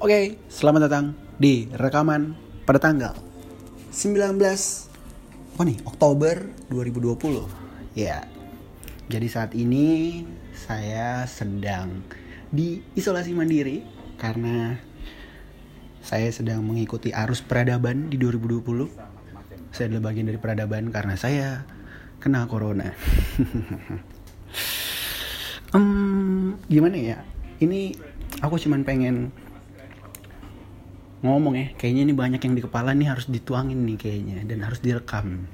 Oke, selamat datang di rekaman pada tanggal 19 apa nih? Oktober 2020. Ya. Jadi saat ini saya sedang di isolasi mandiri karena saya sedang mengikuti arus peradaban di 2020. Saya adalah bagian dari peradaban karena saya kena corona. um, gimana ya? Ini aku cuman pengen ngomong ya kayaknya ini banyak yang di kepala nih harus dituangin nih kayaknya dan harus direkam.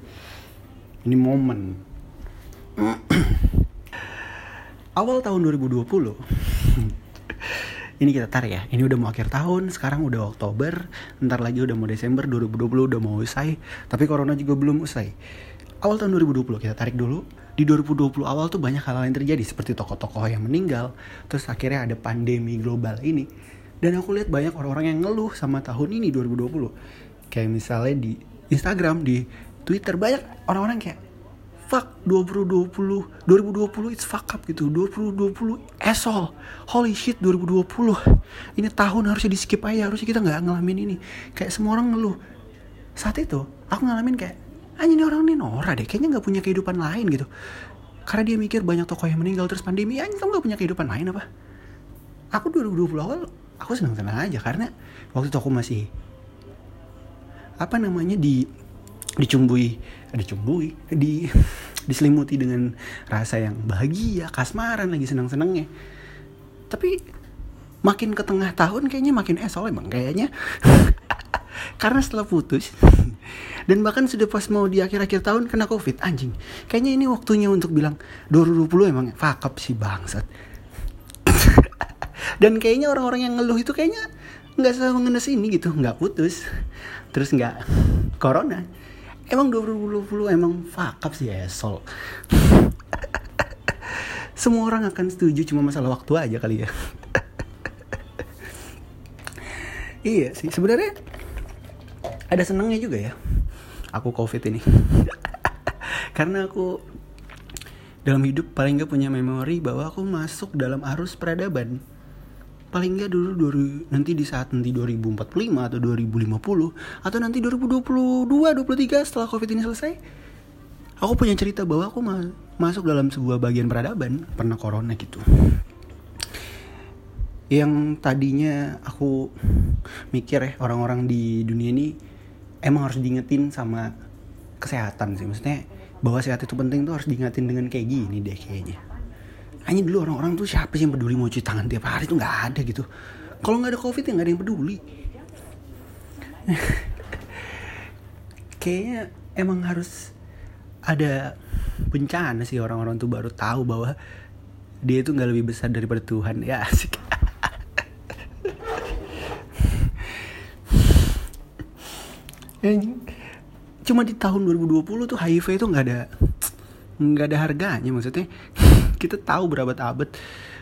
Ini momen. Awal tahun 2020 ini kita tarik ya ini udah mau akhir tahun sekarang udah Oktober ntar lagi udah mau Desember 2020 udah mau usai tapi corona juga belum usai. Awal tahun 2020 kita tarik dulu di 2020 awal tuh banyak hal-hal yang terjadi seperti tokoh-tokoh yang meninggal terus akhirnya ada pandemi global ini dan aku lihat banyak orang-orang yang ngeluh sama tahun ini 2020 kayak misalnya di Instagram di Twitter banyak orang-orang kayak fuck 2020 2020 it's fuck up gitu. 2020 esol holy shit 2020 ini tahun harusnya di skip aja harusnya kita nggak ngalamin ini. Kayak semua orang ngeluh. Saat itu aku ngalamin kayak anjing ini orang ini Nora deh kayaknya nggak punya kehidupan lain gitu. Karena dia mikir banyak tokoh yang meninggal terus pandemi anjing kamu nggak punya kehidupan lain apa? Aku 2020 awal aku senang-senang aja karena waktu itu aku masih apa namanya di dicumbui dicumbui di diselimuti dengan rasa yang bahagia kasmaran lagi senang-senangnya tapi makin ke tengah tahun kayaknya makin esol emang kayaknya karena setelah putus dan bahkan sudah pas mau di akhir-akhir tahun kena covid anjing. Kayaknya ini waktunya untuk bilang 2020 emang fakap sih bangsat dan kayaknya orang-orang yang ngeluh itu kayaknya nggak selalu ngenes ini gitu nggak putus. Terus nggak corona. Emang 2020 emang fakap sih esol semua orang akan setuju cuma masalah waktu aja kali ya. Iya sih sebenarnya ada senangnya juga ya aku covid ini. Karena aku dalam hidup paling gak punya memori bahwa aku masuk dalam arus peradaban paling nggak dulu dulu nanti di saat nanti 2045 atau 2050 atau nanti 2022 23 setelah covid ini selesai aku punya cerita bahwa aku ma masuk dalam sebuah bagian peradaban pernah corona gitu. Yang tadinya aku mikir ya orang-orang di dunia ini emang harus diingetin sama kesehatan sih. Maksudnya bahwa sehat itu penting tuh harus diingetin dengan kayak gini deh kayaknya hanya dulu orang-orang tuh siapa sih yang peduli mau cuci tangan tiap hari tuh nggak ada gitu. Kalau nggak ada covid ya nggak ada yang peduli. Kayaknya emang harus ada bencana sih orang-orang tuh baru tahu bahwa dia itu nggak lebih besar daripada Tuhan. Ya asik. Cuma di tahun 2020 tuh HIV itu nggak ada nggak ada harganya maksudnya kita tahu berabad-abad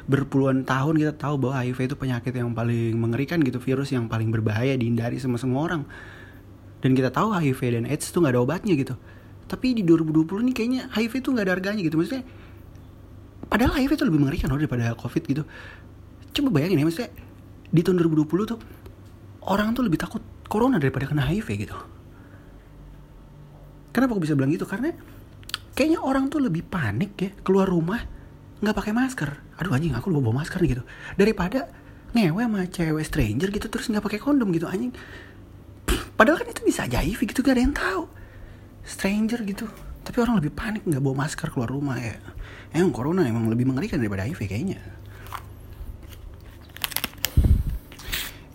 berpuluhan tahun kita tahu bahwa HIV itu penyakit yang paling mengerikan gitu virus yang paling berbahaya dihindari sama semua orang. Dan kita tahu HIV dan AIDS itu nggak ada obatnya gitu. Tapi di 2020 ini kayaknya HIV itu nggak ada harganya gitu. Maksudnya padahal HIV itu lebih mengerikan loh daripada COVID gitu. Coba bayangin ya maksudnya di tahun 2020 tuh orang tuh lebih takut corona daripada kena HIV gitu. Kenapa aku bisa bilang gitu? Karena kayaknya orang tuh lebih panik ya keluar rumah nggak pakai masker. Aduh anjing aku lupa bawa masker gitu. Daripada ngewe sama cewek stranger gitu terus nggak pakai kondom gitu anjing. Padahal kan itu bisa aja HIV gitu gak ada yang tahu. Stranger gitu. Tapi orang lebih panik nggak bawa masker keluar rumah ya. Emang corona emang lebih mengerikan daripada HIV kayaknya.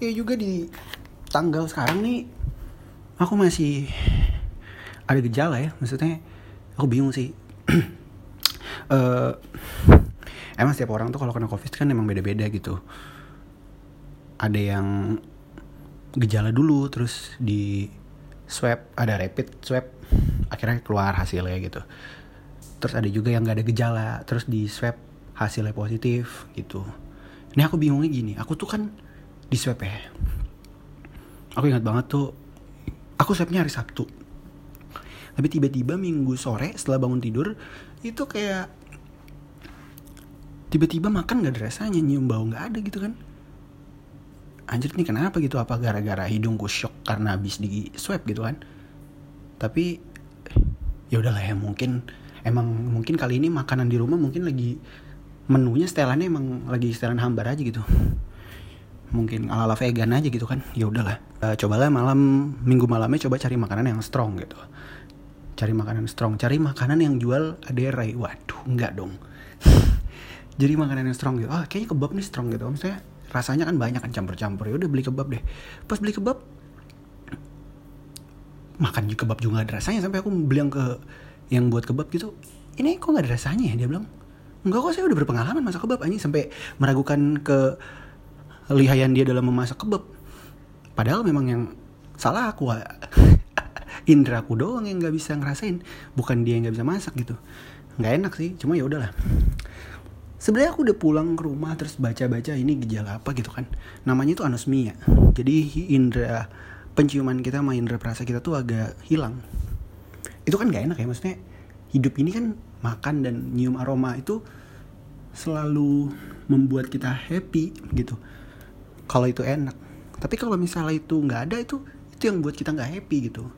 Ya juga di tanggal sekarang nih aku masih ada gejala ya. Maksudnya aku bingung sih uh, emang setiap orang tuh kalau kena covid kan emang beda-beda gitu. Ada yang gejala dulu terus di swab ada rapid swab akhirnya keluar hasilnya gitu. Terus ada juga yang gak ada gejala terus di swab hasilnya positif gitu. Ini aku bingungnya gini aku tuh kan di swab ya. Aku ingat banget tuh aku swabnya hari Sabtu. Tapi tiba-tiba minggu sore setelah bangun tidur itu kayak tiba-tiba makan gak ada rasanya nyium bau nggak ada gitu kan. Anjir nih kenapa gitu? Apa gara-gara hidungku shock karena habis di swab gitu kan? Tapi ya udahlah ya mungkin emang mungkin kali ini makanan di rumah mungkin lagi menunya setelannya emang lagi setelan hambar aja gitu. Mungkin ala ala vegan aja gitu kan? Ya udahlah. Uh, cobalah malam minggu malamnya coba cari makanan yang strong gitu cari makanan strong. Cari makanan yang jual aderai waduh enggak dong. Jadi makanan yang strong gitu. Ah kayaknya kebab nih strong gitu. Misalnya rasanya kan banyak kan campur-campur. Ya udah beli kebab deh. Pas beli kebab makan juga kebab juga ada rasanya. Sampai aku bilang ke yang buat kebab gitu ini kok gak ada rasanya ya? Dia bilang enggak kok saya udah berpengalaman masak kebab. Anjing sampai meragukan ke lihayan dia dalam memasak kebab. Padahal memang yang salah aku indra aku doang yang nggak bisa ngerasain. Bukan dia yang nggak bisa masak gitu. Nggak enak sih cuma ya udahlah. Sebenarnya aku udah pulang ke rumah terus baca-baca ini gejala apa gitu kan. Namanya itu anosmia. Jadi indra penciuman kita sama indra perasa kita tuh agak hilang. Itu kan nggak enak ya maksudnya hidup ini kan makan dan nyium aroma itu selalu membuat kita happy gitu. Kalau itu enak. Tapi kalau misalnya itu nggak ada itu itu yang buat kita nggak happy gitu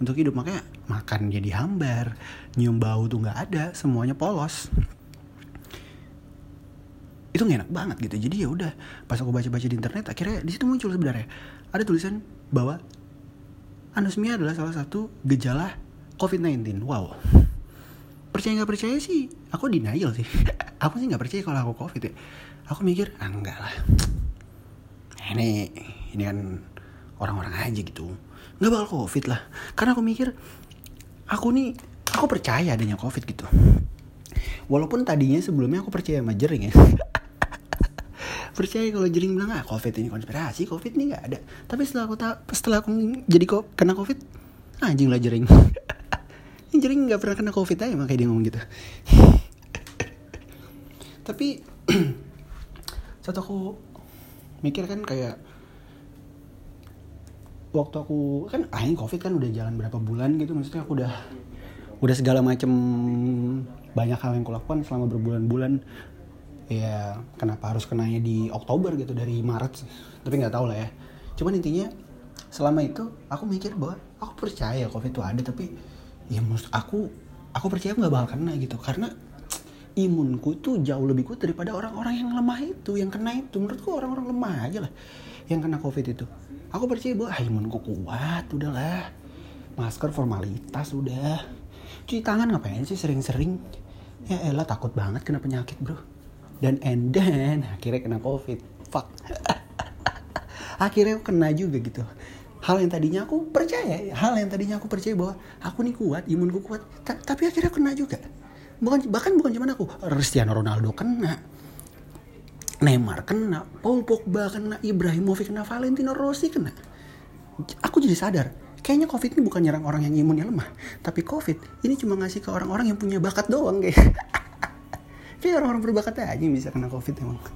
untuk hidup. Makanya makan jadi hambar nyium bau tuh nggak ada semuanya polos. Itu enak banget gitu. Jadi ya udah pas aku baca-baca di internet akhirnya di situ muncul sebenarnya. Ada tulisan bahwa anosmia adalah salah satu gejala COVID-19 wow. Percaya nggak percaya sih? Aku denial sih. Aku sih nggak percaya kalau aku COVID ya. Aku mikir ah enggak lah. Ini ini kan orang-orang aja gitu nggak bakal covid lah. Karena aku mikir aku nih aku percaya adanya covid gitu. Walaupun tadinya sebelumnya aku percaya sama jering ya. Percaya kalau jering bilang ah covid ini konspirasi covid ini nggak ada. Tapi setelah aku tahu setelah aku jadi kok kena covid anjing lah jering. Jering nggak pernah kena covid aja makanya dia ngomong gitu. Tapi saat aku mikir kan kayak waktu aku kan ini covid kan udah jalan berapa bulan gitu maksudnya aku udah udah segala macem banyak hal yang kulakukan selama berbulan-bulan. Ya kenapa harus kenanya di Oktober gitu dari Maret tapi nggak tahu lah ya. Cuman intinya selama itu aku mikir bahwa aku percaya covid itu ada tapi ya maksud aku aku percaya nggak bakal kena gitu. Karena imunku tuh jauh lebih kuat daripada orang-orang yang lemah itu yang kena itu. Menurutku orang-orang lemah aja lah yang kena covid itu. Aku percaya bahwa ah, imunku kuat udahlah. Masker formalitas udah. Cuci tangan ngapain sih? Sering-sering. Ya elah takut banget kena penyakit bro. Dan and then akhirnya kena covid. Fuck. Akhirnya aku kena juga gitu. Hal yang tadinya aku percaya hal yang tadinya aku percaya bahwa aku nih kuat imunku kuat tapi akhirnya kena juga. Bahkan bukan cuma aku Cristiano Ronaldo kena Neymar kena Paul Pogba kena Ibrahimovic kena Valentino Rossi kena. Aku jadi sadar kayaknya covid ini bukan nyerang orang yang imunnya lemah. Tapi covid ini cuma ngasih ke orang-orang yang punya bakat doang kayak. Kayak orang-orang berbakat aja yang bisa kena covid emang.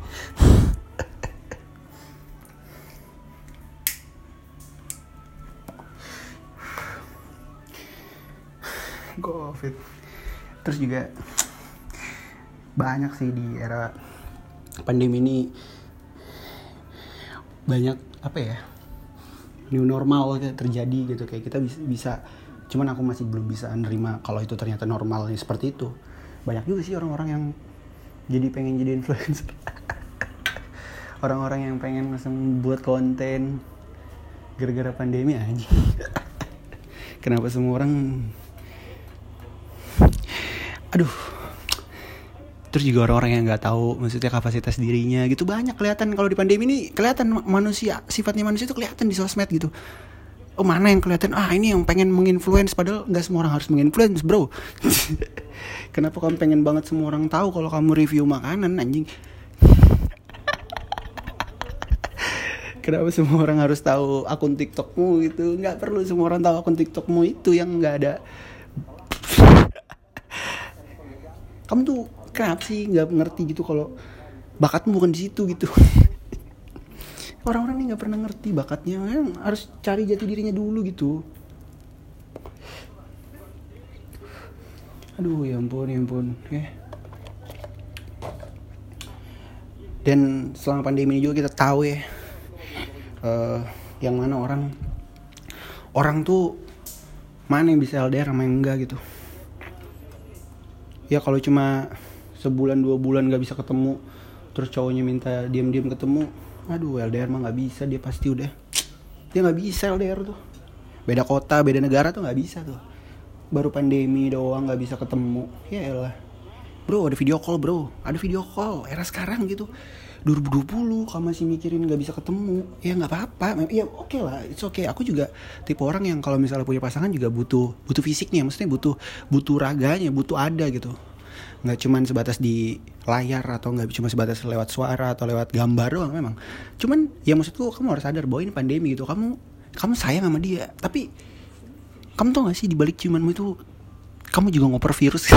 Covid. Terus juga banyak sih di era pandemi ini banyak apa ya new normal terjadi gitu. Kayak kita bisa, cuman aku masih belum bisa nerima kalau itu ternyata normalnya seperti itu. Banyak juga sih orang-orang yang jadi pengen jadi influencer. Orang-orang yang pengen langsung buat konten gara-gara pandemi aja. Kenapa semua orang aduh terus juga orang-orang yang nggak tahu maksudnya kapasitas dirinya gitu banyak kelihatan. Kalau di pandemi ini kelihatan manusia sifatnya manusia itu kelihatan di sosmed gitu. Oh mana yang kelihatan? Ah ini yang pengen menginfluence padahal nggak semua orang harus menginfluence bro. Kenapa kamu pengen banget semua orang tahu kalau kamu review makanan anjing? Kenapa semua orang harus tahu akun tiktokmu gitu nggak perlu semua orang tahu akun tiktokmu itu yang nggak ada. Kamu tuh kenapa sih nggak ngerti gitu kalau bakatmu bukan di situ gitu. Orang-orang ini nggak pernah ngerti bakatnya kan harus cari jati dirinya dulu gitu. Aduh ya ampun ya ampun ya. Dan selama pandemi ini juga kita tahu ya uh, yang mana orang orang tuh mana yang bisa LDR sama yang enggak gitu. Ya kalau cuma sebulan dua bulan gak bisa ketemu. Terus cowoknya minta diam-diam ketemu. Aduh LDR mah nggak bisa dia pasti udah. Dia nggak bisa LDR tuh. Beda kota beda negara tuh nggak bisa tuh. Baru pandemi doang nggak bisa ketemu. Ya elah. Bro ada video call bro. Ada video call era sekarang gitu. 2020 kamu masih mikirin nggak bisa ketemu. Ya nggak apa-apa. Ya oke okay lah it's okay. Aku juga tipe orang yang kalau misalnya punya pasangan juga butuh butuh fisiknya. Maksudnya butuh butuh raganya butuh ada gitu nggak cuman sebatas di layar atau nggak cuma sebatas lewat suara atau lewat gambar doang memang. Cuman ya maksudku kamu harus sadar bahwa ini pandemi gitu. Kamu kamu sayang sama dia. Tapi kamu tau gak sih di balik ciumanmu itu kamu juga ngoper virus.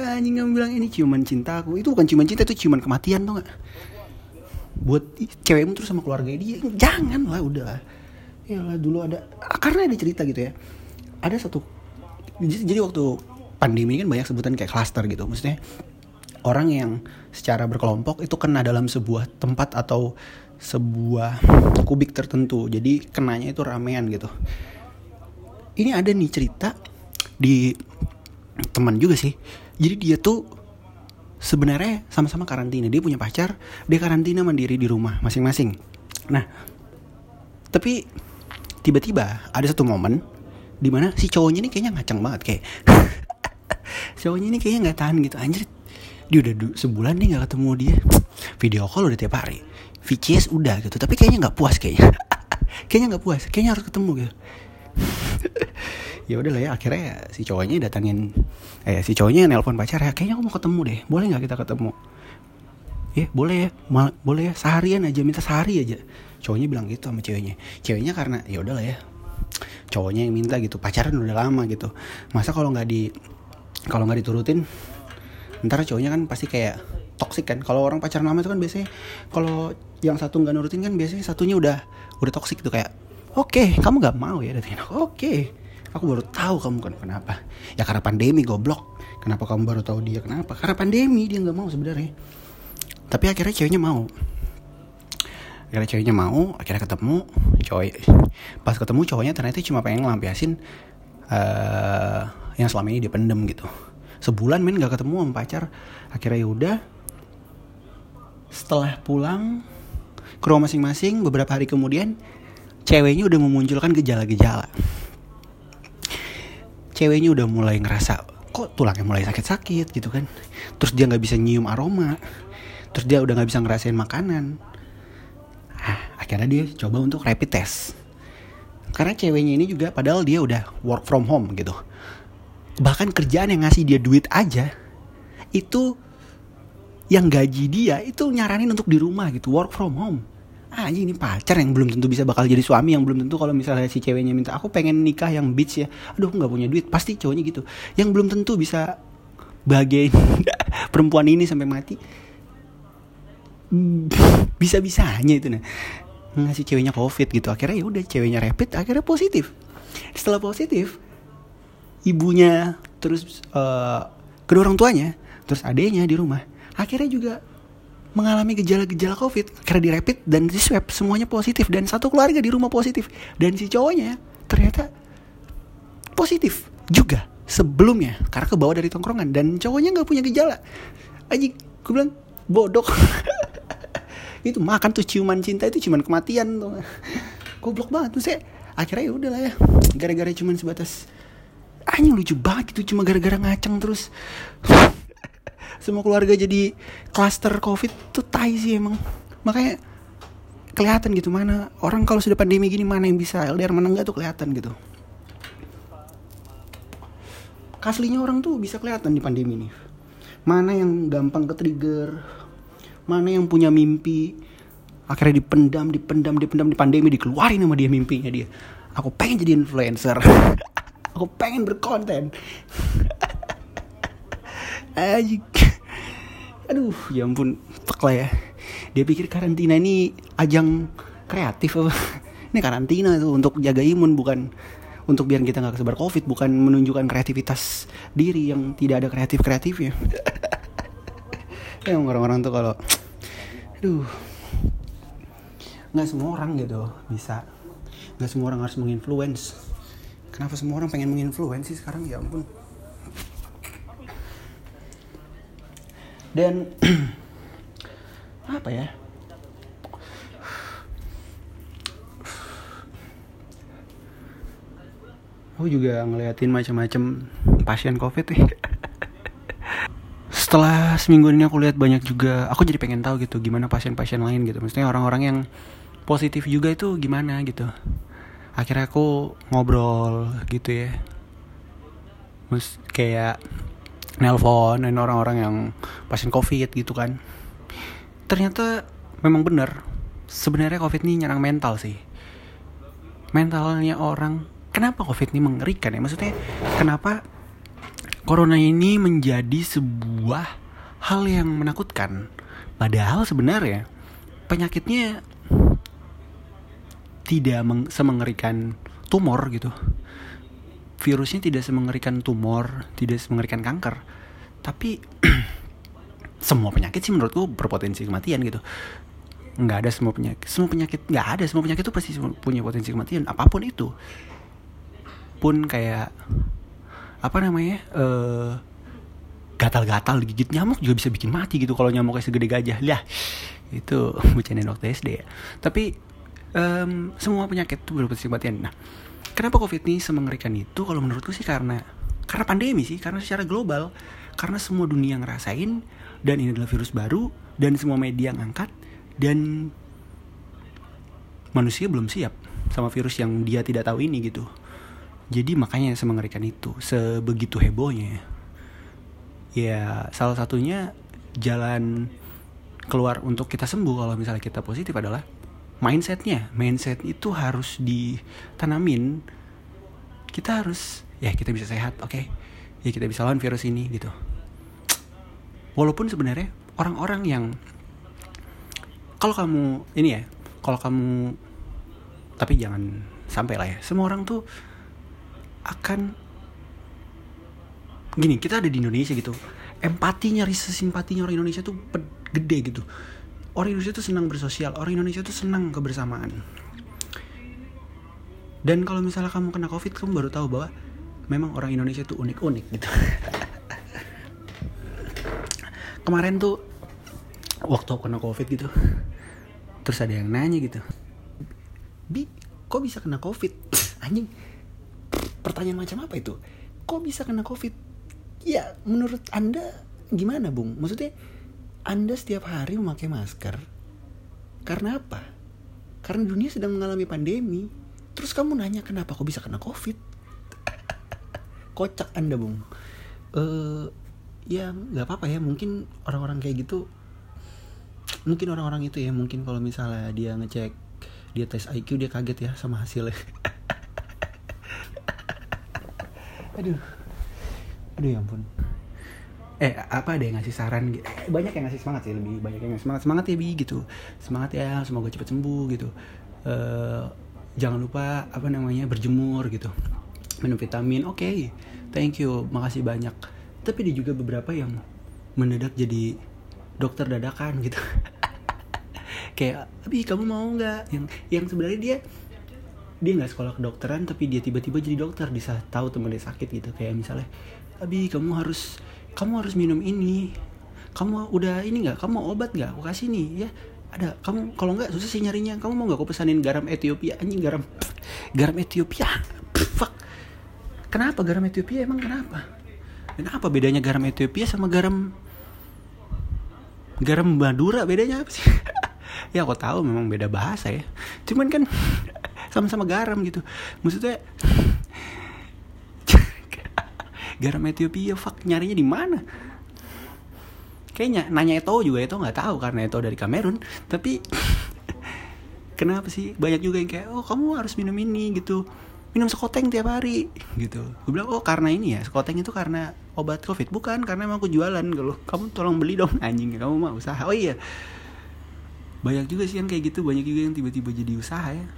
Anjing kamu bilang ini ciuman cintaku itu bukan ciuman cinta itu ciuman kematian tuh gak buat cewekmu terus sama keluarga dia jangan lah udah. Ya dulu ada karena ada cerita gitu ya. Ada satu jadi waktu pandemi kan banyak sebutan kayak cluster gitu. Maksudnya orang yang secara berkelompok itu kena dalam sebuah tempat atau sebuah kubik tertentu. Jadi kenanya itu ramean gitu. Ini ada nih cerita di teman juga sih. Jadi dia tuh sebenarnya sama-sama karantina. Dia punya pacar dia karantina mandiri di rumah masing-masing. Nah tapi tiba-tiba ada satu momen di mana si cowoknya ini kayaknya ngacang banget kayak cowoknya ini kayaknya nggak tahan gitu. Anjir dia udah sebulan nih nggak ketemu dia. Video call udah tiap hari. VCS udah gitu tapi kayaknya nggak puas kayaknya. Kayaknya nggak puas kayaknya harus ketemu gitu. Ya udah lah ya akhirnya si cowoknya datangin eh si cowoknya nelpon pacar ya kayaknya aku mau ketemu deh boleh nggak kita ketemu? Ya boleh ya Mal boleh ya seharian aja minta sehari aja. Cowoknya bilang gitu sama ceweknya. Ceweknya karena ya udah lah ya cowoknya yang minta gitu pacaran udah lama gitu. Masa kalau nggak di kalau nggak diturutin ntar cowoknya kan pasti kayak toksik kan. Kalau orang pacaran lama itu kan biasanya kalau yang satu nggak nurutin kan biasanya satunya udah udah toksik gitu kayak oke okay, kamu nggak mau ya? Datengin aku oke okay. aku baru tahu kamu kan kenapa. Ya karena pandemi goblok. Kenapa kamu baru tahu dia kenapa? Karena pandemi dia nggak mau sebenarnya. Tapi akhirnya ceweknya mau. Akhirnya ceweknya mau akhirnya ketemu cowok. Pas ketemu cowoknya ternyata cuma pengen ngelampiasin uh, yang selama ini dia pendem gitu. Sebulan men gak ketemu sama pacar. Akhirnya yaudah setelah pulang ke rumah masing-masing beberapa hari kemudian ceweknya udah memunculkan gejala-gejala. Ceweknya udah mulai ngerasa kok tulangnya mulai sakit-sakit? gitu kan. Terus dia nggak bisa nyium aroma. Terus dia udah nggak bisa ngerasain makanan. Ah, akhirnya dia coba untuk rapid test. Karena ceweknya ini juga padahal dia udah work from home gitu bahkan kerjaan yang ngasih dia duit aja itu yang gaji dia itu nyaranin untuk di rumah gitu work from home. Ah ini pacar yang belum tentu bisa bakal jadi suami yang belum tentu kalau misalnya si ceweknya minta aku pengen nikah yang beach ya. Aduh nggak punya duit. Pasti cowoknya gitu. Yang belum tentu bisa bahagiain perempuan ini sampai mati. Bisa bisanya itu nah ngasih ceweknya covid gitu. Akhirnya ya udah ceweknya rapid akhirnya positif. Setelah positif ibunya terus uh, kedua orang tuanya terus adanya di rumah. Akhirnya juga mengalami gejala-gejala covid karena di rapid dan di swab semuanya positif. Dan satu keluarga di rumah positif. Dan si cowoknya ternyata positif juga sebelumnya karena kebawa dari tongkrongan. Dan cowoknya nggak punya gejala. Aja gue bilang bodoh itu makan tuh ciuman cinta itu ciuman kematian tuh. Goblok banget. Tuh saya akhirnya ya udah lah ya. Gara-gara cuman sebatas anjing lucu banget itu cuma gara-gara ngaceng terus. Semua keluarga jadi klaster covid tuh tai sih emang. Makanya kelihatan gitu mana orang kalau sudah pandemi gini mana yang bisa LDR mana enggak tuh kelihatan gitu. Kaslinya orang tuh bisa kelihatan di pandemi nih mana yang gampang ke trigger mana yang punya mimpi. Akhirnya dipendam dipendam dipendam di pandemi dikeluarin sama dia mimpinya dia. Aku pengen jadi influencer aku pengen berkonten. Aduh ya ampun. Tek lah ya. Dia pikir karantina ini ajang kreatif apa? Ini karantina tuh untuk jaga imun bukan untuk biar kita nggak kesebar covid bukan menunjukkan kreativitas diri yang tidak ada kreatif kreatifnya emang orang-orang tuh kalau aduh. Nggak semua orang gitu bisa. Nggak semua orang harus menginfluence kenapa semua orang pengen menginfluence sih sekarang? Ya ampun. Dan apa ya? Aku juga ngeliatin macam-macam pasien covid nih. Setelah seminggu ini aku lihat banyak juga aku jadi pengen tahu gitu gimana pasien-pasien lain gitu. Maksudnya orang-orang yang positif juga itu gimana gitu akhirnya aku ngobrol gitu ya. Terus kayak nelpon orang-orang yang pasien covid gitu kan. Ternyata memang benar sebenarnya covid ini nyerang mental sih. Mentalnya orang kenapa covid ini mengerikan ya? Maksudnya kenapa corona ini menjadi sebuah hal yang menakutkan? Padahal sebenarnya penyakitnya tidak meng semengerikan tumor gitu. Virusnya tidak semengerikan tumor tidak semengerikan kanker. Tapi semua penyakit sih menurutku berpotensi kematian gitu. Nggak ada semua penyakit semua penyakit nggak ada. Semua penyakit itu pasti punya potensi kematian apa pun itu. Pun kayak apa namanya uh, gatal-gatal digigit nyamuk juga bisa bikin mati gitu kalau nyamuknya segede gajah. Lah itu bercanda dokter SD ya. Tapi um, semua penyakit itu berpotensi kematian nah kenapa covid ini semengerikan itu? Kalau menurutku sih karena karena pandemi sih karena secara global karena semua dunia ngerasain dan ini adalah virus baru dan semua media ngangkat dan manusia belum siap sama virus yang dia tidak tahu ini gitu. Jadi makanya semengerikan itu sebegitu hebohnya. Ya salah satunya jalan keluar untuk kita sembuh kalau misalnya kita positif adalah mindsetnya mindset itu harus ditanamin. Kita harus ya kita bisa sehat oke. Okay? ya kita bisa lawan virus ini gitu. Walaupun sebenarnya orang-orang yang kalau kamu ini ya kalau kamu tapi jangan sampai lah ya semua orang tuh akan gini kita ada di Indonesia gitu. Empatinya rasa simpatinya orang Indonesia tuh gede gitu orang Indonesia tuh senang bersosial orang Indonesia tuh senang kebersamaan. Dan kalau misalnya kamu kena covid kamu baru tahu bahwa memang orang Indonesia tuh unik-unik gitu. Kemarin tuh waktu kena covid gitu terus ada yang nanya gitu. Bi kok bisa kena covid? Anjing pertanyaan macam apa itu? Kok bisa kena covid? Ya menurut anda gimana bung? Maksudnya anda setiap hari memakai masker. Karena apa? Karena dunia sedang mengalami pandemi. Terus kamu nanya kenapa kok bisa kena covid? Kocak anda bung. Uh, ya nggak apa-apa ya. Mungkin orang-orang kayak gitu mungkin orang-orang itu ya mungkin kalau misalnya dia ngecek dia tes IQ dia kaget ya sama hasilnya. Aduh. Aduh ya ampun eh apa ada yang ngasih saran gitu banyak yang ngasih semangat sih lebih banyak yang ngasih semangat. Semangat ya bi gitu. Semangat ya semoga cepat sembuh gitu. Uh, jangan lupa apa namanya berjemur gitu. Minum vitamin oke. Okay, thank you makasih banyak. Tapi ada juga beberapa yang mendadak jadi dokter dadakan gitu. Kayak abi kamu mau nggak? Yang yang sebenarnya dia dia nggak sekolah kedokteran tapi dia tiba-tiba jadi dokter bisa tahu temennya sakit gitu. Kayak misalnya abi kamu harus kamu harus minum ini. Kamu udah ini nggak? Kamu obat nggak? Aku kasih nih ya. Ada kamu kalau nggak susah sih nyarinya. Kamu mau nggak aku pesanin garam Ethiopia? Anjing garam garam Ethiopia? Fuck. Kenapa garam Ethiopia? Emang kenapa? Dan apa bedanya garam Ethiopia sama garam garam Madura? Bedanya apa sih? Ya aku tahu memang beda bahasa ya. Cuman kan sama-sama garam gitu. Maksudnya garam Ethiopia fuck nyarinya di mana? Kayaknya nanya itu juga itu nggak tahu karena itu dari Kamerun. Tapi kenapa sih? Banyak juga yang kayak oh kamu harus minum ini gitu. Minum sekoteng tiap hari gitu. Gue bilang oh karena ini ya? Sekoteng itu karena obat covid? Bukan karena emang aku jualan. Kalau kamu tolong beli dong anjing. Kamu mau usaha. Oh iya. Banyak juga sih yang kayak gitu. Banyak juga yang tiba-tiba jadi usaha ya.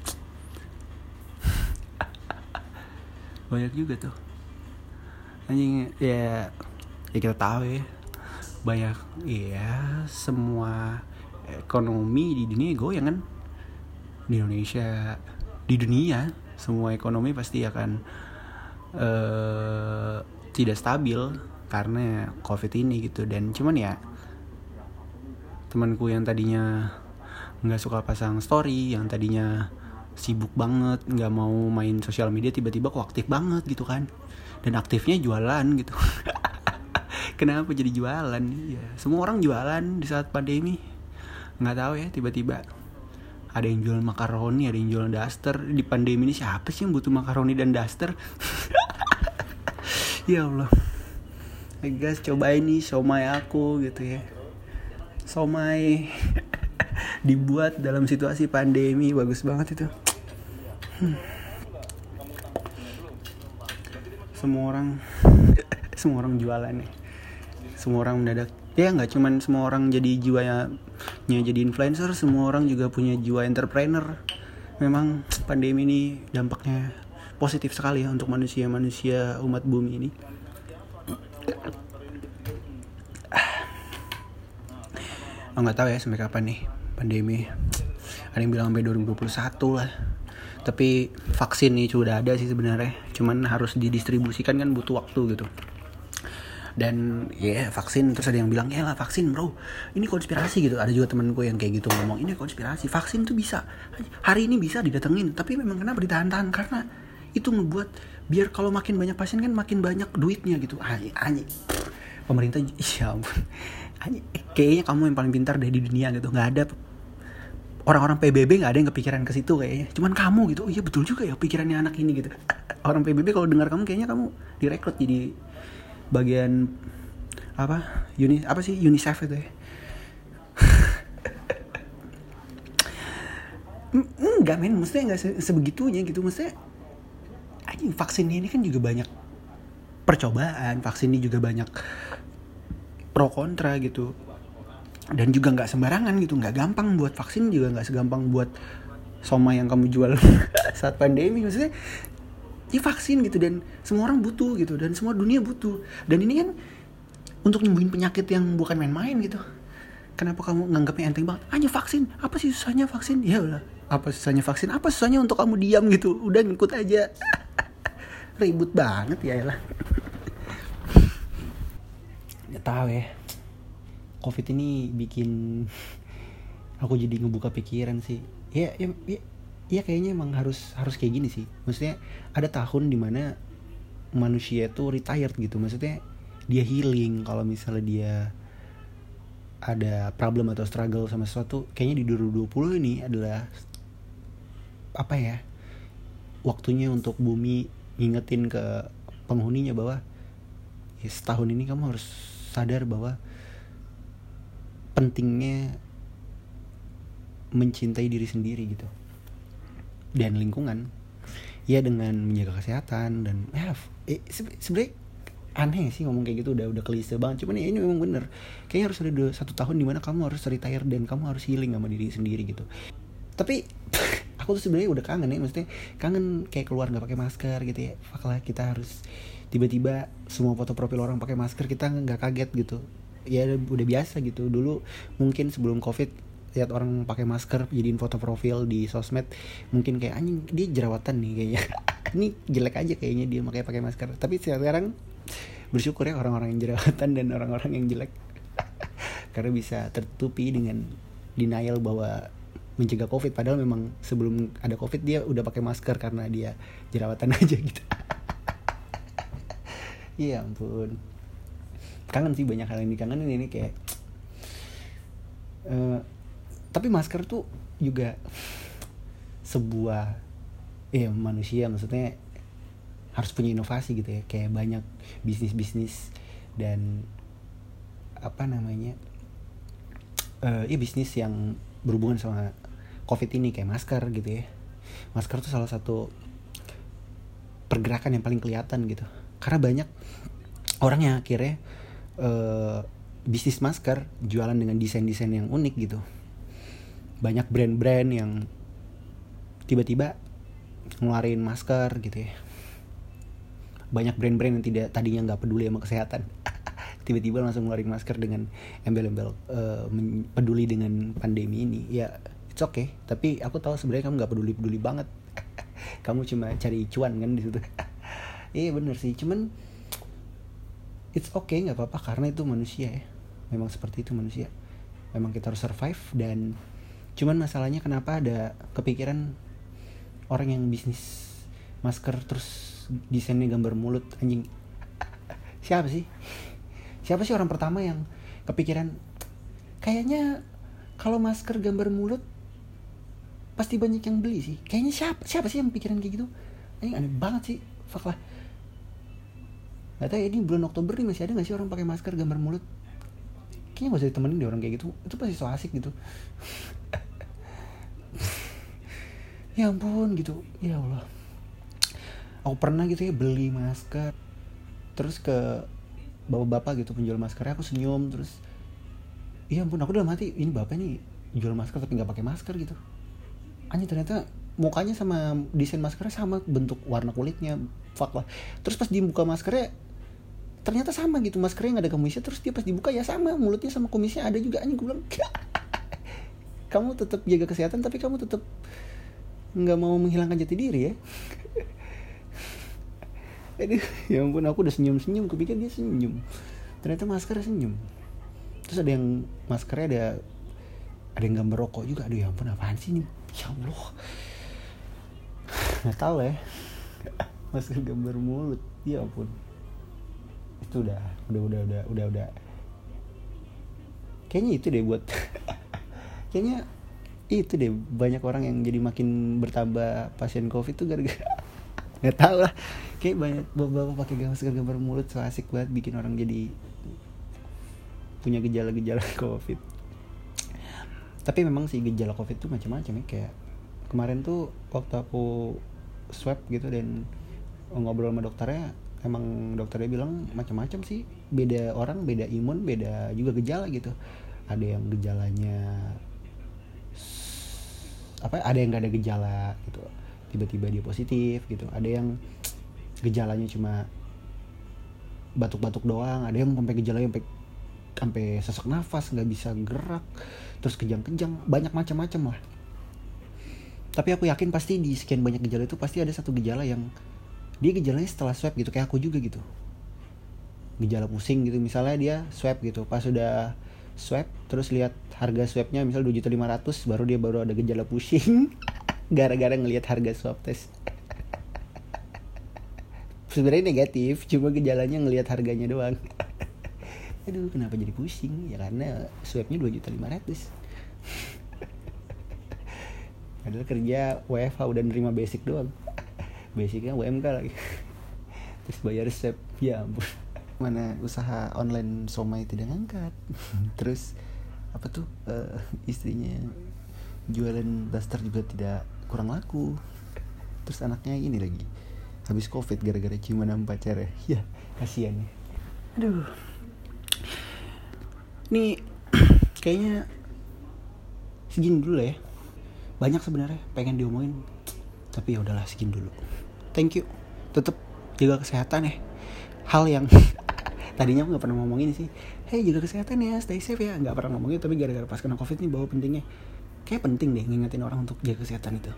Banyak juga tuh anjing ya ya kita tahu ya. Banyak ya semua ekonomi di dunia goyang kan? Di Indonesia di dunia semua ekonomi pasti akan uh, tidak stabil karena covid ini gitu. Dan cuman ya temanku yang tadinya nggak suka pasang story yang tadinya sibuk banget nggak mau main sosial media tiba-tiba kok aktif banget gitu kan dan aktifnya jualan gitu. Kenapa jadi jualan? Ya semua orang jualan di saat pandemi. Nggak tahu ya tiba-tiba ada yang jual makaroni ada yang jual daster. Di pandemi ini siapa sih yang butuh makaroni dan daster? Ya Allah. Guys coba ini somai aku gitu ya. Somai dibuat dalam situasi pandemi. Bagus banget itu. Hmm. Semua orang semua orang jualan nih. Semua orang mendadak. Ya nggak cuman semua orang jadi jiwanya jadi influencer semua orang juga punya jiwa entrepreneur. Memang pandemi ini dampaknya positif sekali ya untuk manusia-manusia umat bumi ini. Oh, nggak tahu ya sampai kapan nih pandemi. Ada yang bilang sampai 2021 lah tapi vaksin nih sudah ada sih sebenarnya. Cuman harus didistribusikan kan butuh waktu gitu. Dan ya yeah, vaksin. Terus ada yang bilang ya lah vaksin bro. Ini konspirasi gitu. Ada juga temenku yang kayak gitu ngomong ini konspirasi. Vaksin tuh bisa. Hari ini bisa didatengin. Tapi memang kenapa ditahan-tahan? Karena itu ngebuat biar kalau makin banyak pasien kan makin banyak duitnya gitu. Anjing anjing. Pemerintah ya ampun. Anjing kayaknya kamu yang paling pintar deh di dunia gitu. Nggak ada orang-orang PBB nggak ada yang kepikiran ke situ kayaknya. Cuman kamu gitu oh iya betul juga ya pikirannya anak ini gitu. Orang PBB kalau dengar kamu kayaknya kamu direkrut jadi bagian apa uni apa sih UNICEF itu ya? Enggak men. Maksudnya enggak se sebegitunya gitu. Maksudnya anjing vaksin ini kan juga banyak percobaan vaksin ini juga banyak pro kontra gitu dan juga nggak sembarangan gitu nggak gampang buat vaksin juga nggak segampang buat soma yang kamu jual saat pandemi. Maksudnya ya vaksin gitu dan semua orang butuh gitu dan semua dunia butuh. Dan ini kan untuk nyembuhin penyakit yang bukan main-main gitu. Kenapa kamu nganggapnya enteng banget? Hanya vaksin? Apa sih susahnya vaksin? Ya udah apa susahnya vaksin? Apa susahnya untuk kamu diam gitu? Udah ngikut aja. Ribut banget ya lah ya tahu ya covid ini bikin aku jadi ngebuka pikiran sih. Ya ya, ya Iya kayaknya emang harus harus kayak gini sih. Maksudnya ada tahun di mana manusia tuh retired gitu. Maksudnya dia healing kalau misalnya dia ada problem atau struggle sama sesuatu. Kayaknya di 2020 ini adalah apa ya waktunya untuk bumi ngingetin ke penghuninya bahwa ya setahun ini kamu harus sadar bahwa pentingnya mencintai diri sendiri gitu. Dan lingkungan. Ya dengan menjaga kesehatan dan ya eh, sebenarnya aneh sih ngomong kayak gitu? Udah udah klise banget. Cuman ya ini memang bener. Kayaknya harus ada satu tahun di mana kamu harus retire dan kamu harus healing sama diri sendiri gitu. Tapi aku tuh sebenarnya udah kangen ya. Maksudnya kangen kayak keluar nggak pakai masker gitu ya. Faklah kita harus tiba-tiba semua foto profil orang pakai masker kita nggak kaget gitu ya udah biasa gitu. Dulu mungkin sebelum covid lihat orang pakai masker jadiin foto profil di sosmed mungkin kayak anjing dia jerawatan nih kayaknya. Ini jelek aja kayaknya dia pakai pakai masker. Tapi sekarang bersyukur ya orang-orang yang jerawatan dan orang-orang yang jelek. Karena bisa tertutupi dengan denial bahwa mencegah covid. Padahal memang sebelum ada covid dia udah pakai masker karena dia jerawatan aja gitu. Iya ampun kangen sih banyak hal yang dikangenin. Ini kayak uh, tapi masker tuh juga sebuah ya manusia. Maksudnya harus punya inovasi gitu ya. Kayak banyak bisnis bisnis dan apa namanya uh, ya bisnis yang berhubungan sama covid ini kayak masker gitu ya. Masker tuh salah satu pergerakan yang paling kelihatan gitu. Karena banyak orang yang akhirnya uh, bisnis masker jualan dengan desain desain yang unik gitu. Banyak brand-brand yang tiba-tiba ngeluarin masker gitu ya. Banyak brand-brand yang tidak tadinya nggak peduli sama kesehatan. Tiba-tiba langsung ngeluarin masker dengan embel-embel uh, peduli dengan pandemi ini. Ya it's okay. Tapi aku tahu sebenarnya kamu nggak peduli peduli banget. Kamu cuma cari cuan kan di situ. Iya bener sih. Cuman it's okay nggak apa-apa karena itu manusia ya. Memang seperti itu manusia. Memang kita harus survive dan cuman masalahnya kenapa ada kepikiran orang yang bisnis masker terus desainnya gambar mulut anjing. Siapa sih? Siapa sih orang pertama yang kepikiran kayaknya kalau masker gambar mulut pasti banyak yang beli sih. Kayaknya siapa siapa sih yang pikiran kayak gitu? Ini aneh banget sih. Fuck lah Gak tau ya ini bulan Oktober nih masih ada gak sih orang pakai masker gambar mulut? Kayaknya gak usah ditemenin deh orang kayak gitu. Itu pasti so asik gitu. Ya ampun gitu. Ya Allah. Aku pernah gitu ya beli masker Terus ke bapak-bapak gitu penjual maskernya aku senyum terus iya ampun aku udah mati. Ini bapak nih jual masker tapi nggak pakai masker gitu. Anjir ternyata mukanya sama desain maskernya sama bentuk warna kulitnya. Fuck lah. Terus pas dibuka maskernya ternyata sama gitu maskernya nggak ada kumisnya terus dia pas dibuka ya sama mulutnya sama kumisnya ada juga anjing gue bilang kamu tetap jaga kesehatan tapi kamu tetap nggak mau menghilangkan jati diri ya. Aduh ya ampun aku udah senyum senyum kepikir dia senyum. Ternyata maskernya senyum. Terus ada yang maskernya ada ada yang gambar rokok juga. Aduh ya ampun apaan sih ini? Ya allah. Nggak tahu ya. Masker gambar mulut ya ampun itu udah udah udah udah udah udah. Kayaknya itu deh buat kayaknya itu deh banyak orang yang jadi makin bertambah pasien covid tuh gara-gara nggak tahu lah. Kayak banyak bapak-bapak pakai masker gambar mulut so asik banget bikin orang jadi punya gejala-gejala covid. Tapi memang sih gejala covid tuh macam-macam ya kayak kemarin tuh waktu aku swab gitu dan ngobrol sama dokternya emang dokternya bilang macam-macam sih. Beda orang beda imun beda juga gejala gitu. Ada yang gejalanya apa ada yang gak ada gejala gitu. Tiba-tiba dia positif gitu. Ada yang gejalanya cuma batuk-batuk doang. Ada yang sampai gejala sampai sampai sesak nafas nggak bisa gerak terus kejang-kejang. Banyak macam-macam lah. Tapi aku yakin pasti di sekian banyak gejala itu pasti ada satu gejala yang dia gejalanya setelah swab gitu kayak aku juga gitu. Gejala pusing gitu misalnya dia swab gitu. Pas sudah swab terus lihat harga swabnya misal dua juta lima ratus baru dia baru ada gejala pusing. Gara-gara ngelihat harga swab test. Sebenarnya negatif cuma gejalanya ngelihat harganya doang. Aduh kenapa jadi pusing? Ya karena swabnya dua juta lima ratus. Padahal kerja WFH udah nerima basic doang basicnya UMK lagi. Terus bayar resep. Ya ampun. Mana usaha online somai tidak ngangkat. Terus apa tuh uh, istrinya jualan daster juga tidak kurang laku. Terus anaknya ini lagi habis covid gara-gara ciuman sama pacar ya. Ya kasihan ya. Aduh. Ini kayaknya segini dulu ya. Banyak sebenarnya pengen diomongin. Tapi ya udahlah segini dulu thank you. Tetap jaga kesehatan ya. Hal yang tadinya aku nggak pernah ngomongin sih. Hey jaga kesehatan ya stay safe ya. Nggak pernah ngomongin tapi gara-gara pas kena covid nih bahwa pentingnya. Kayak penting deh ngingetin orang untuk jaga kesehatan itu.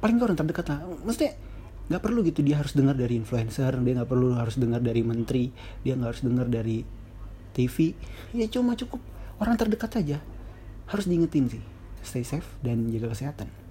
Paling gak orang terdekat lah. Maksudnya nggak perlu gitu dia harus dengar dari influencer dia nggak perlu harus dengar dari menteri dia nggak harus dengar dari TV ya cuma cukup orang terdekat aja. Harus diingetin sih. Stay safe dan jaga kesehatan